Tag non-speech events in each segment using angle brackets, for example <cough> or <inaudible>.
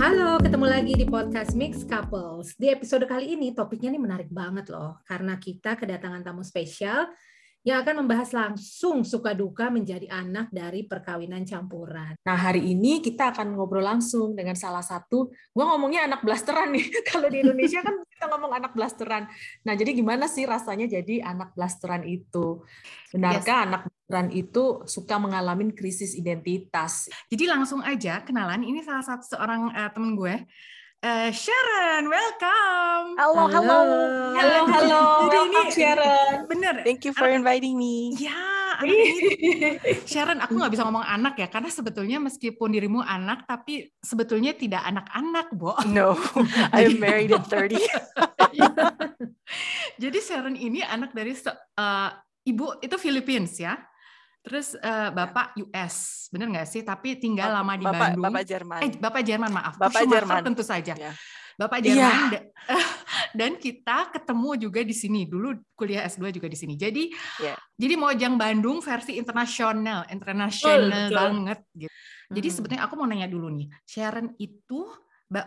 Halo, ketemu lagi di podcast Mix Couples. Di episode kali ini topiknya nih menarik banget loh, karena kita kedatangan tamu spesial yang akan membahas langsung suka duka menjadi anak dari perkawinan campuran. Nah, hari ini kita akan ngobrol langsung dengan salah satu, gua ngomongnya anak blasteran nih. <laughs> Kalau di Indonesia kan kita ngomong anak blasteran. Nah, jadi gimana sih rasanya jadi anak blasteran itu? Benarkah yes. anak blasteran itu suka mengalami krisis identitas? Jadi langsung aja kenalan, ini salah satu seorang uh, temen gue Uh, Sharon, welcome. Halo, halo. Halo, halo. Jadi ini Sharon. Bener. Thank you for inviting me. Ya, <laughs> Sharon, aku nggak bisa ngomong anak ya, karena sebetulnya meskipun dirimu anak, tapi sebetulnya tidak anak-anak, Bo. No, <laughs> I'm married at 30. <laughs> Jadi Sharon ini anak dari uh, ibu itu Philippines ya. Terus uh, Bapak US, benar nggak sih? Tapi tinggal lama di Bapak, Bandung. Bapak Jerman. Eh, Bapak Jerman, maaf. Bapak Jerman. tentu saja. Ya. Bapak Jerman. Yeah. <laughs> Dan kita ketemu juga di sini. Dulu kuliah S2 juga di sini. Jadi yeah. jadi Mojang Bandung versi internasional, internasional banget gitu. Jadi hmm. sebetulnya aku mau nanya dulu nih, Sharon itu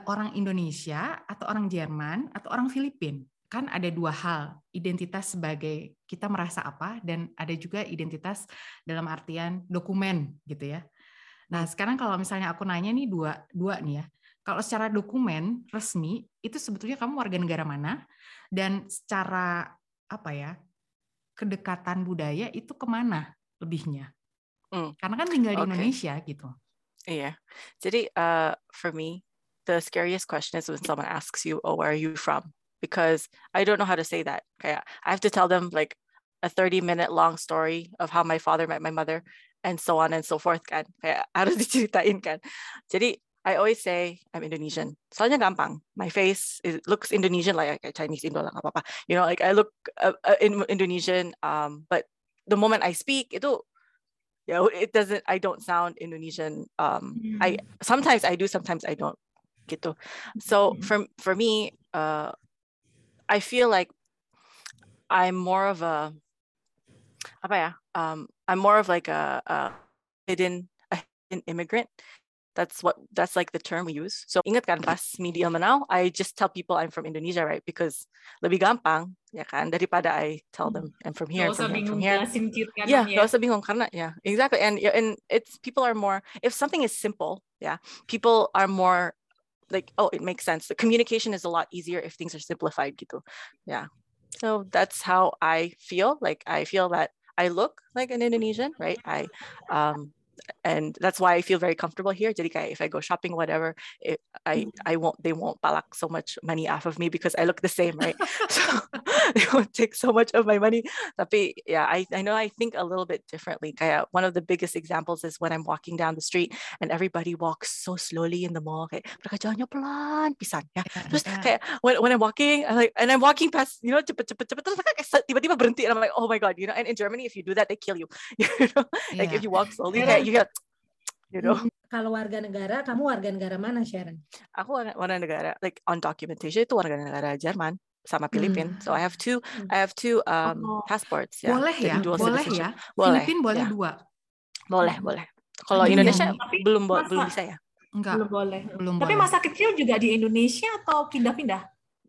orang Indonesia atau orang Jerman atau orang Filipina? Kan ada dua hal identitas sebagai kita merasa apa dan ada juga identitas dalam artian dokumen gitu ya. Nah sekarang kalau misalnya aku nanya nih dua dua nih ya kalau secara dokumen resmi itu sebetulnya kamu warga negara mana? Dan secara apa ya kedekatan budaya itu ke mana lebihnya? Hmm. karena kan tinggal di okay. Indonesia gitu. Iya. Jadi uh, for me the scariest question is when someone asks you oh where are you from because I don't know how to say that. Okay, I have to tell them like a 30 minute long story of how my father met my mother and so on and so forth kan. Kayak <laughs> harus diceritain kan. Jadi I always say I'm Indonesian. Soalnya gampang. My face is, looks Indonesian like Chinese Indo lah apa-apa. You know, like I look uh, uh, in Indonesian um but the moment I speak itu yeah, it doesn't I don't sound Indonesian. Um mm. I sometimes I do, sometimes I don't gitu. So mm. for for me uh I feel like I'm more of a apa ya? Um, I'm more of like a, a hidden a hidden immigrant. That's what that's like the term we use. So ingat kan pas media Manau, I just tell people I'm from Indonesia, right? Because lebih gampang, ya kan, daripada I tell them I'm from here, from here, from here. Yeah, gak usah bingung karena yeah, exactly. And and it's people are more if something is simple, yeah, people are more like oh it makes sense. The communication is a lot easier if things are simplified gitu. Yeah. So that's how i feel. Like i feel that i look like an indonesian right? I um and that's why I feel very comfortable here. Jadi if I go shopping, whatever, it, I mm-hmm. I won't they won't balak so much money off of me because I look the same, right? <laughs> so <laughs> they won't take so much of my money. Tapi yeah, I, I know I think a little bit differently. Kaya one of the biggest examples is when I'm walking down the street and everybody walks so slowly in the mall. Kayak mereka jalannya pelan pisan ya. Terus kayak when, when I'm walking, I'm like and I'm walking past, you know, cepet cepet cepet terus kayak tiba-tiba berhenti and I'm like, oh my god, you know. And in Germany, if you do that, they kill you. <laughs> you know, like yeah. if you walk slowly, kayak <laughs> you get you know. Kalau warga negara, kamu warga negara mana, Sharon? Aku warga, warga negara, like on documentation itu warga negara Jerman sama Filipin. Hmm. So I have two, hmm. I have two um, oh. passports. Ya. Boleh ya, boleh ya. Boleh. Filipin boleh ya. dua. Boleh, hmm. boleh. Kalau Indonesia tapi belum masa, belum bisa ya. Enggak. Belum boleh. Belum tapi boleh. masa kecil juga di Indonesia atau pindah-pindah?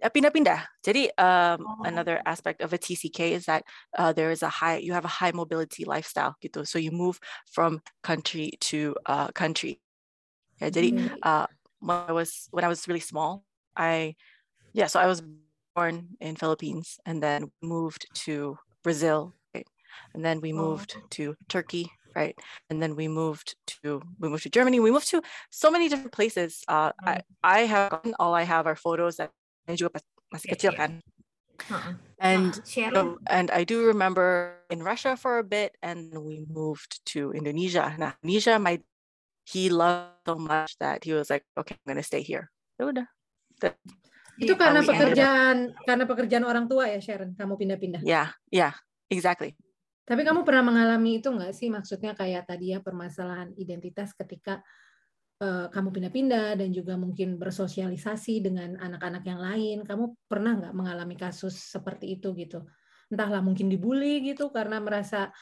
Uh, pindah-pindah. Jadi um, oh. another aspect of a TCK is that uh, there is a high, you have a high mobility lifestyle gitu. So you move from country to uh, country. Yeah, jadi mm. uh, when I was when I was really small, I yeah, so I was born in Philippines and then moved to Brazil, right? and then we moved oh. to Turkey, right? And then we moved to we moved to Germany. We moved to so many different places. Uh. I I have all I have are photos that dan juga masih kecil kan. Uh-uh. And uh, and I do remember in Russia for a bit, and we moved to Indonesia. Nah, Indonesia, my he loved so much that he was like, okay, I'm gonna stay here. Ya udah. Itu karena pekerjaan karena pekerjaan orang tua ya Sharon, kamu pindah-pindah. Ya, yeah, ya, yeah, exactly. Tapi kamu pernah mengalami itu nggak sih? Maksudnya kayak tadi ya permasalahan identitas ketika Eh, kamu pindah-pindah dan juga mungkin bersosialisasi dengan anak-anak yang lain. Kamu pernah nggak mengalami kasus seperti itu gitu? Entahlah mungkin dibully gitu karena merasa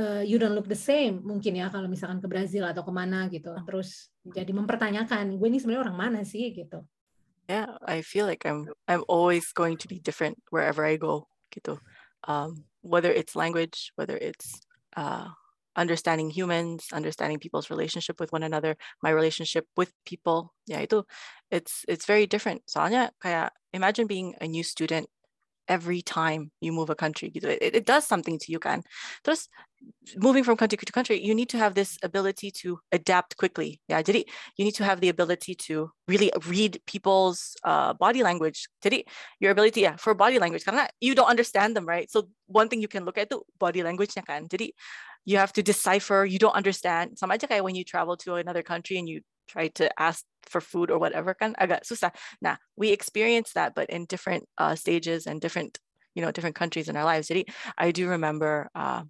uh, you don't look the same mungkin ya kalau misalkan ke Brazil atau ke mana gitu terus jadi mempertanyakan gue ini sebenarnya orang mana sih gitu yeah I feel like I'm I'm always going to be different wherever I go gitu um, whether it's language whether it's uh, understanding humans understanding people's relationship with one another my relationship with people. Yeah itu it's it's very different. Soalnya kayak imagine being a new student every time you move a country. It, it does something to you kan terus moving from country to country you need to have this ability to adapt quickly. yeah jadi you need to have the ability to really read people's uh, body language. jadi your ability yeah for body language. karena you don't understand them right? So one thing you can look at the body language kan jadi you have to decipher you don't understand sama when you travel to another country and you try to ask for food or whatever kan agak susah. Nah, we experience that but in different uh, stages and different you know different countries in our lives. Jadi I do remember uh,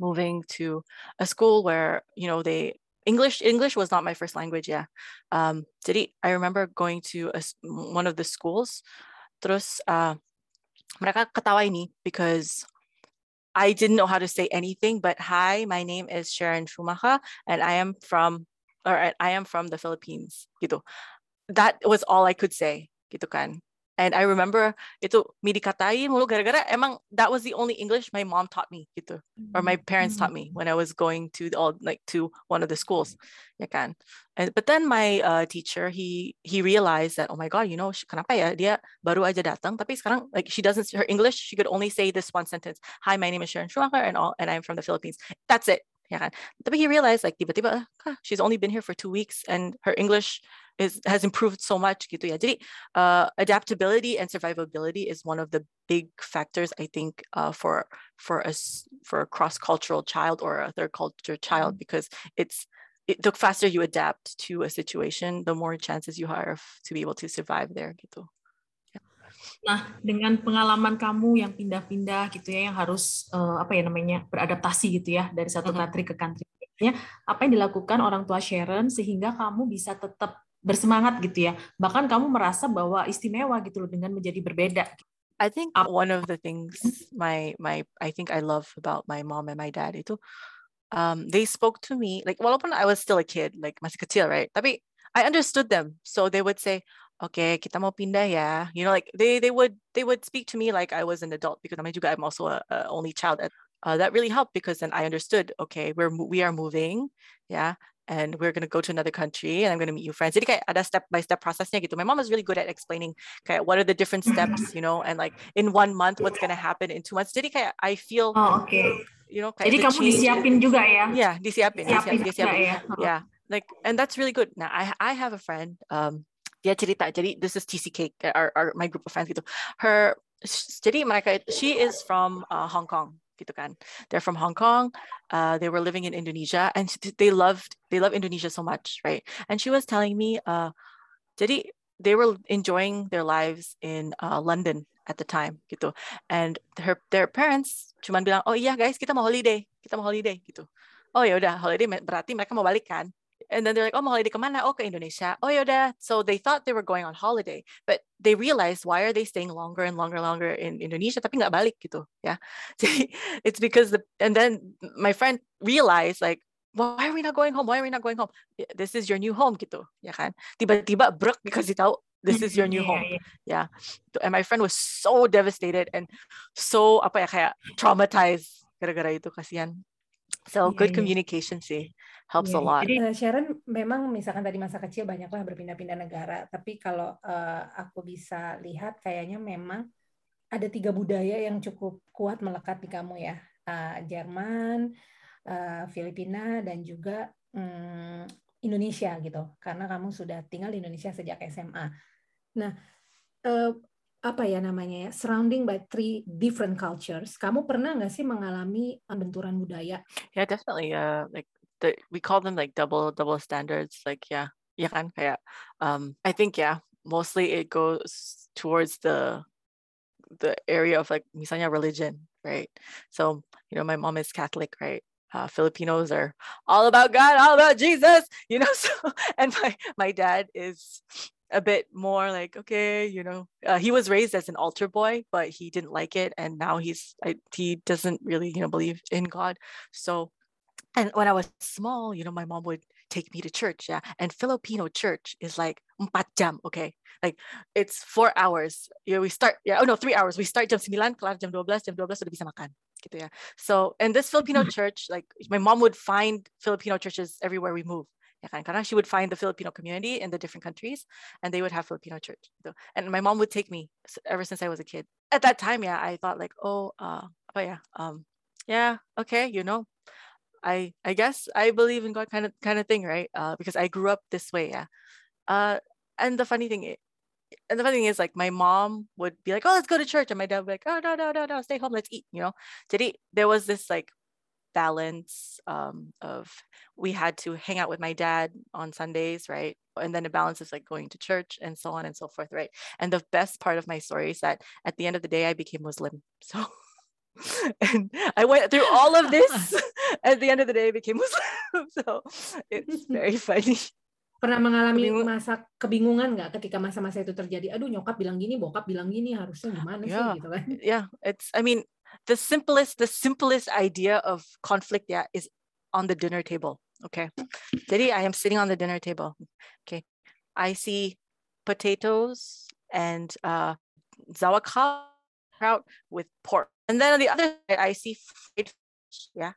moving to a school where you know they English English was not my first language yeah. Um, jadi I remember going to a, one of the schools. Terus uh, mereka ketawa ini because I didn't know how to say anything but hi my name is Sharon Schumacher and I am from or I am from the Philippines gitu. That was all I could say gitu kan. And I remember itu mi dikatain mulu gara-gara emang that was the only English my mom taught me gitu or my parents taught me mm-hmm. when I was going to all like to one of the schools ya kan? And but then my uh, teacher he he realized that oh my god you know kenapa ya? Dia baru aja datang tapi sekarang like she doesn't her English she could only say this one sentence. Hi my name is Sharon Schumacher and all and I'm from the Philippines. That's it kan tapi he realized like tiba-tiba ah, she's only been here for two weeks and her English is has improved so much gitu ya jadi uh, adaptability and survivability is one of the big factors I think uh, for for us for a cross cultural child or a third culture child mm. because it's it, the faster you adapt to a situation, the more chances you have to be able to survive there gitu. Nah, dengan pengalaman kamu yang pindah-pindah gitu ya, yang harus uh, apa ya namanya beradaptasi gitu ya dari satu country ke country ya, apa yang dilakukan orang tua Sharon sehingga kamu bisa tetap bersemangat gitu ya, bahkan kamu merasa bahwa istimewa gitu loh dengan menjadi berbeda. I think one of the things my my I think I love about my mom and my dad itu um, they spoke to me like walaupun I was still a kid like masih kecil right? Tapi I understood them. So they would say okay, kita mau pindah ya. You know, like they they would they would speak to me like I was an adult because I'm juga I'm also a, a only child. Uh, that really helped because then I understood. Okay, we're we are moving, yeah, and we're gonna go to another country and I'm gonna meet you friends. Jadi kayak ada step by step processnya gitu. My mom is really good at explaining kayak what are the different steps, <clears throat> you know, and like in one month what's gonna happen in two months. Jadi kayak I feel. Oh, okay. You know, kayak Jadi kamu disiapin juga ya? Yeah, disiapin, disiapin, disiapin, disiapin. Ya? Yeah, like and that's really good. Now I I have a friend. Um, dia cerita jadi this is TCK our, our my group of friends gitu. Her jadi mereka she is from uh, Hong Kong gitu kan. They're from Hong Kong uh, they were living in Indonesia and they loved they love Indonesia so much right? And she was telling me uh, jadi they were enjoying their lives in uh, London at the time gitu. And her their parents cuman bilang oh iya guys kita mau holiday kita mau holiday gitu. Oh ya udah holiday berarti mereka mau balik kan and then they're like, oh, mau holiday kemana? Oh, ke Indonesia. Oh, yaudah. So they thought they were going on holiday, but they realized why are they staying longer and longer and longer in Indonesia tapi nggak balik gitu, ya. <laughs> it's because the and then my friend realized like why are we not going home? Why are we not going home? This is your new home gitu, ya kan? Tiba-tiba brek because he tahu this is your new home. Yeah, yeah. And my friend was so devastated and so apa ya kayak traumatized gara-gara itu kasihan. So yeah, good yeah. communication sih helps yeah. a lot. Jadi uh, Sharon memang misalkan tadi masa kecil banyaklah berpindah-pindah negara, tapi kalau uh, aku bisa lihat kayaknya memang ada tiga budaya yang cukup kuat melekat di kamu ya, uh, Jerman, uh, Filipina dan juga um, Indonesia gitu, karena kamu sudah tinggal di Indonesia sejak SMA. Nah, uh, apa ya namanya ya surrounding by three different cultures. Kamu pernah nggak sih mengalami benturan budaya? Yeah definitely uh like the we call them like double double standards like yeah yeah kan kayak um I think yeah mostly it goes towards the the area of like misalnya religion right? So you know my mom is Catholic right? Uh, Filipinos are all about God, all about Jesus, you know. <laughs> So, and my my dad is a bit more like okay you know uh, he was raised as an altar boy but he didn't like it and now he's I, he doesn't really you know believe in god. So and when i was small you know my mom would take me to church yeah and filipino church is like jam okay? Like it's four hours you know, we start yeah oh no three hours we start jam 9 kelar jam 12 jam 12 sudah bisa makan gitu ya so and this filipino <laughs> church like my mom would find filipino churches everywhere we move. ya kan? Karena she would find the Filipino community in the different countries and they would have Filipino church. And my mom would take me ever since I was a kid. At that time, yeah, I thought like, oh, uh, but yeah, um, yeah, okay, you know, I I guess I believe in God kind of kind of thing, right? Uh, because I grew up this way, yeah. Uh, and the funny thing and the funny thing is like my mom would be like, oh, let's go to church. And my dad would be like, oh, no, no, no, no, stay home, let's eat, you know. Jadi there was this like balance um, of we had to hang out with my dad on Sundays, right? And then the balance is like going to church and so on and so forth, right? And the best part of my story is that at the end of the day, I became Muslim. <laughs> So and I went through all of this. <laughs> <laughs> at the end of the day, I became Muslim. So it's very funny. Pernah mengalami Kebingung. masa kebingungan nggak ketika masa-masa itu terjadi? Aduh, nyokap bilang gini, bokap bilang gini, harusnya gimana yeah. sih gitu kan? Yeah, it's. I mean, the simplest the simplest idea of conflict yeah is on the dinner table okay? Jadi I am sitting on the dinner table okay? I see potatoes and uh sauerkraut with pork. And then on the other side I see fried fish yeah?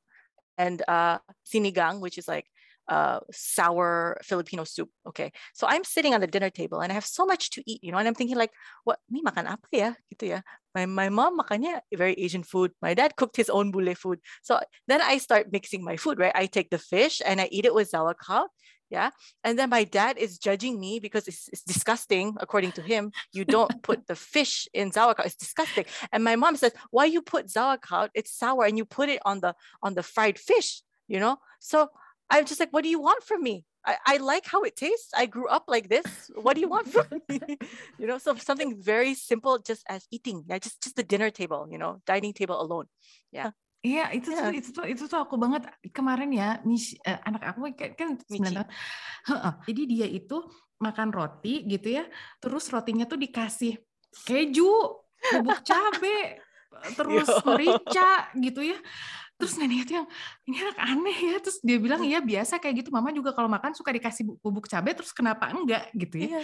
And uh sinigang which is like uh, sour Filipino soup. Okay. So I'm sitting on the dinner table and I have so much to eat, you know, and I'm thinking like, what, me makan apa ya? Gitu ya. My, my mom makannya very Asian food. My dad cooked his own bule food. So then I start mixing my food, right? I take the fish and I eat it with sauerkraut. Yeah. And then my dad is judging me because it's, it's disgusting, according to him. You don't <laughs> put the fish in sauerkraut. It's disgusting. And my mom says, why you put sauerkraut? It's sour and you put it on the on the fried fish, you know? So I'm just like, what do you want from me? I, I like how it tastes. I grew up like this. What do you want from <laughs> me? <laughs> you know, so something very simple, just as eating. Yeah, just just the dinner table, you know, dining table alone. Yeah. Iya, itu yeah. tuh itu tuh itu tuh aku banget kemarin ya, Mish, uh, anak aku kan, kan sembilan tahun. Jadi dia itu makan roti gitu ya, terus rotinya tuh dikasih keju, bubuk cabe, <laughs> terus merica gitu ya terus nenek itu yang ini anak aneh ya terus dia bilang iya biasa kayak gitu mama juga kalau makan suka dikasih bubuk cabai terus kenapa enggak gitu ya iya.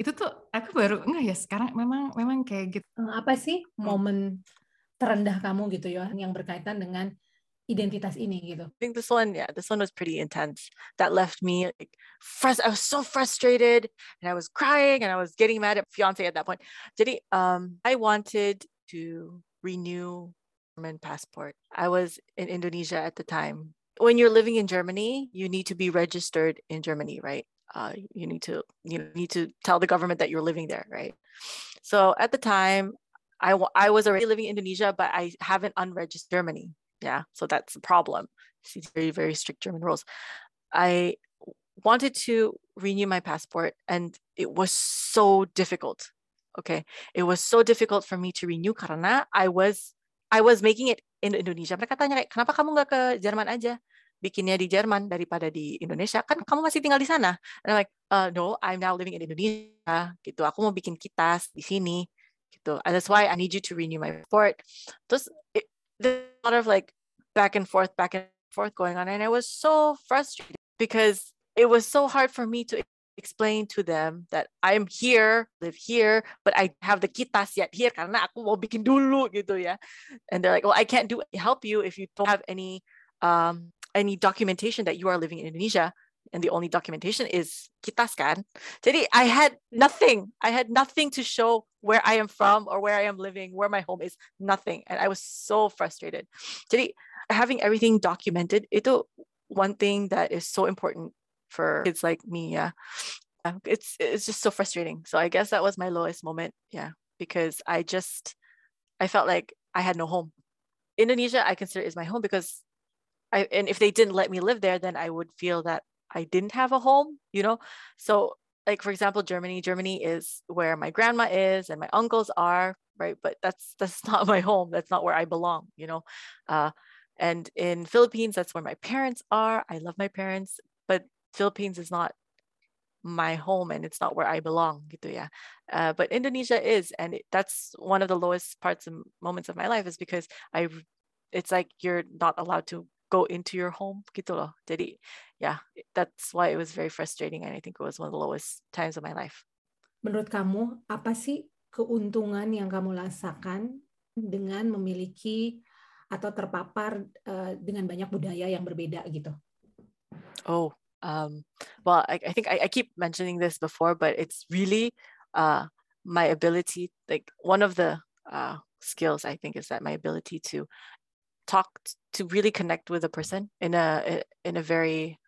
itu tuh aku baru enggak ya sekarang memang memang kayak gitu eh, apa sih hmm. momen terendah kamu gitu ya yang berkaitan dengan identitas ini gitu. I think this one, yeah, this one was pretty intense. That left me like frust- I was so frustrated and I was crying and I was getting mad at fiance at that point. Jadi, um, I wanted to renew German passport. I was in Indonesia at the time. When you're living in Germany, you need to be registered in Germany, right? Uh, you need to you need to tell the government that you're living there, right? So at the time, I I was already living in Indonesia, but I haven't unregistered Germany. Yeah, so that's the problem. See very very strict German rules. I wanted to renew my passport, and it was so difficult. Okay, it was so difficult for me to renew karena I was I was making it in Indonesia. Mereka tanya kayak, kenapa kamu nggak ke Jerman aja? Bikinnya di Jerman daripada di Indonesia. Kan kamu masih tinggal di sana. And I'm like, uh, no, I'm now living in Indonesia. Gitu. Aku mau bikin kitas di sini. Gitu. And that's why I need you to renew my passport. Terus, it, there's a lot of like back and forth, back and forth going on. And I was so frustrated because it was so hard for me to explain to them that I'm here, live here, but I have the kitas yet here karena aku mau bikin dulu gitu ya. And they're like, well, I can't do help you if you don't have any um, any documentation that you are living in Indonesia. And the only documentation is kitas kan. Jadi I had nothing. I had nothing to show where I am from or where I am living, where my home is. Nothing. And I was so frustrated. Jadi having everything documented itu one thing that is so important for kids like me yeah. It's it's just so frustrating. So i guess that was my lowest moment yeah because i just i felt like i had no home. Indonesia i consider is my home because i and if they didn't let me live there then i would feel that i didn't have a home you know? So like for example germany germany is where my grandma is and my uncles are right? But that's that's <laughs> not my home. That's not where i belong you know? Uh, and in philippines that's where my parents are. I love my parents but Philippines is not my home and it's not where I belong gitu ya. Uh, but Indonesia is, and it, that's one of the lowest parts and moments of my life is because I, it's like you're not allowed to go into your home gitu loh. Jadi yeah, that's why it was very frustrating and I think it was one of the lowest times of my life. Menurut kamu apa sih keuntungan yang kamu rasakan dengan memiliki atau terpapar uh, dengan banyak budaya yang berbeda gitu? Oh, um, well, I, I think I, I, keep mentioning this before, but it's really uh, my ability, like one of the uh, skills I think is that my ability to talk, to really connect with a person in a in a very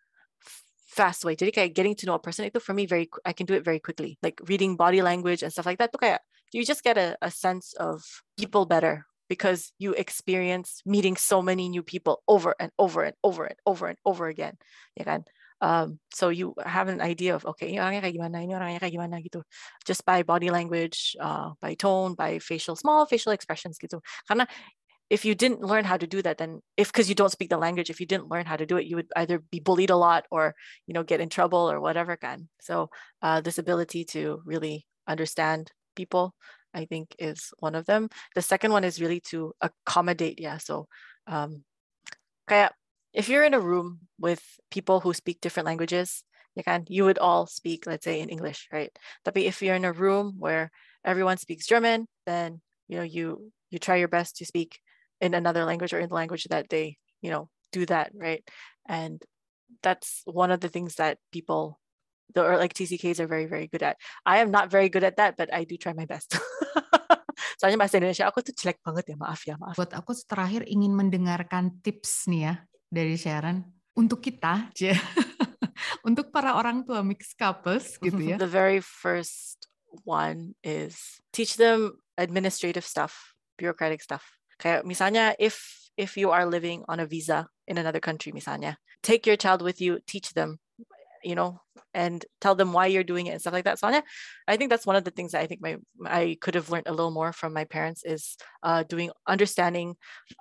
fast way. Jadi getting to know a person itu for me very I can do it very quickly. Like reading body language and stuff like that. You just get a, a sense of people better because you experience meeting so many new people over and over and over and over and over again. Ya kan? Um, so you have an idea of okay, orangnya kayak gimana, ini orangnya kayak gimana gitu. Just by body language, uh, by tone, by facial, small facial expressions gitu. Karena if you didn't learn how to do that, then if because you don't speak the language, if you didn't learn how to do it, you would either be bullied a lot or you know get in trouble or whatever can. So uh, this ability to really understand people, I think, is one of them. The second one is really to accommodate. Yeah. So um, kayak if you're in a room with people who speak different languages, you can you would all speak, let's say, in English, right? But if you're in a room where everyone speaks German, then you know you you try your best to speak in another language or in the language that they you know do that, right? And that's one of the things that people the or like TCKs are very very good at. I am not very good at that, but I do try my best. <laughs> Soalnya bahasa Indonesia aku tuh jelek banget ya, maaf ya, maaf. Buat aku terakhir ingin mendengarkan tips nih ya dari Sharon untuk kita, <laughs> untuk para orang tua mixed couples gitu ya. The very first one is teach them administrative stuff, bureaucratic stuff. Kayak misalnya if if you are living on a visa in another country misalnya, take your child with you, teach them you know, and tell them why you're doing it and stuff like that. So I think that's one of the things that I think my I could have learned a little more from my parents is uh, doing understanding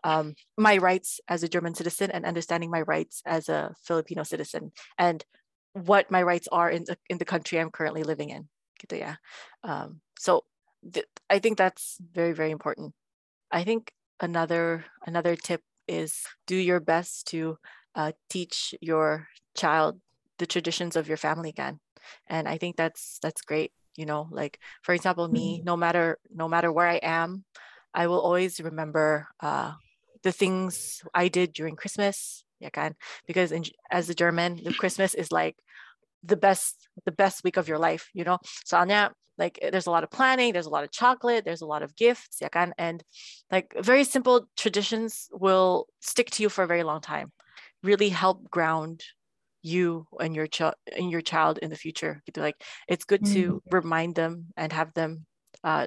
um, my rights as a German citizen and understanding my rights as a Filipino citizen and what my rights are in the, in the country I'm currently living in. yeah. Um, so th- I think that's very very important. I think another another tip is do your best to uh, teach your child the traditions of your family can and i think that's that's great you know like for example me mm-hmm. no matter no matter where i am i will always remember uh, the things i did during christmas yeah can because in, as a german the christmas is like the best the best week of your life you know so Anya, like there's a lot of planning there's a lot of chocolate there's a lot of gifts yeah can and like very simple traditions will stick to you for a very long time really help ground you and your child and your child in the future like it's good to mm-hmm. remind them and have them uh,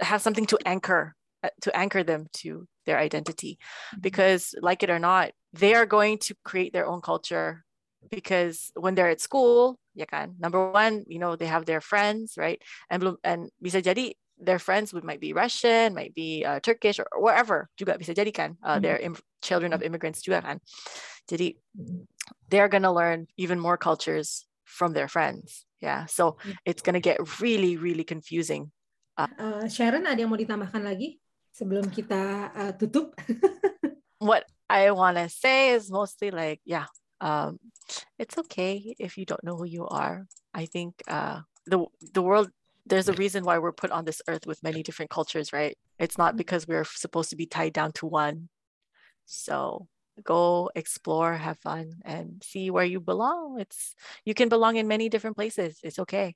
have something to anchor uh, to anchor them to their identity mm-hmm. because like it or not they are going to create their own culture because when they're at school ya kan number one you know they have their friends right and and bisa jadi their friends would might be Russian might be uh, Turkish or, wherever juga bisa jadi kan uh, mm-hmm. they're Im- children of immigrants juga kan jadi they're going to learn even more cultures from their friends. Yeah, so it's going to get really, really confusing. Uh, uh, Sharon, ada yang mau ditambahkan lagi sebelum kita uh, tutup? <laughs> what I want to say is mostly like, yeah, um, it's okay if you don't know who you are. I think uh, the the world there's a reason why we're put on this earth with many different cultures, right? It's not because we're supposed to be tied down to one. So go explore have fun and see where you belong it's you can belong in many different places it's okay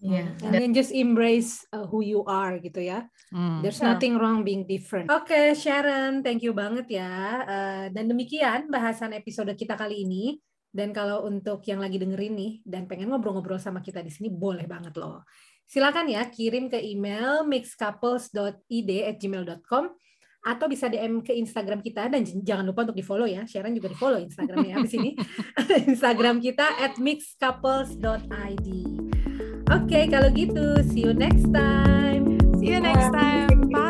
Yeah, and then just embrace uh, who you are gitu ya. Mm. There's nothing wrong being different. Oke, okay, Sharon, thank you banget ya. Uh, dan demikian bahasan episode kita kali ini. Dan kalau untuk yang lagi dengerin nih dan pengen ngobrol-ngobrol sama kita di sini, boleh banget loh. Silakan ya kirim ke email mixcouples.id@gmail.com atau bisa DM ke Instagram kita dan jangan lupa untuk di follow ya. Sharon juga di follow Instagramnya habis ini. <laughs> Instagram kita at mixcouples.id Oke okay, kalau gitu see you next time. See you next time. Bye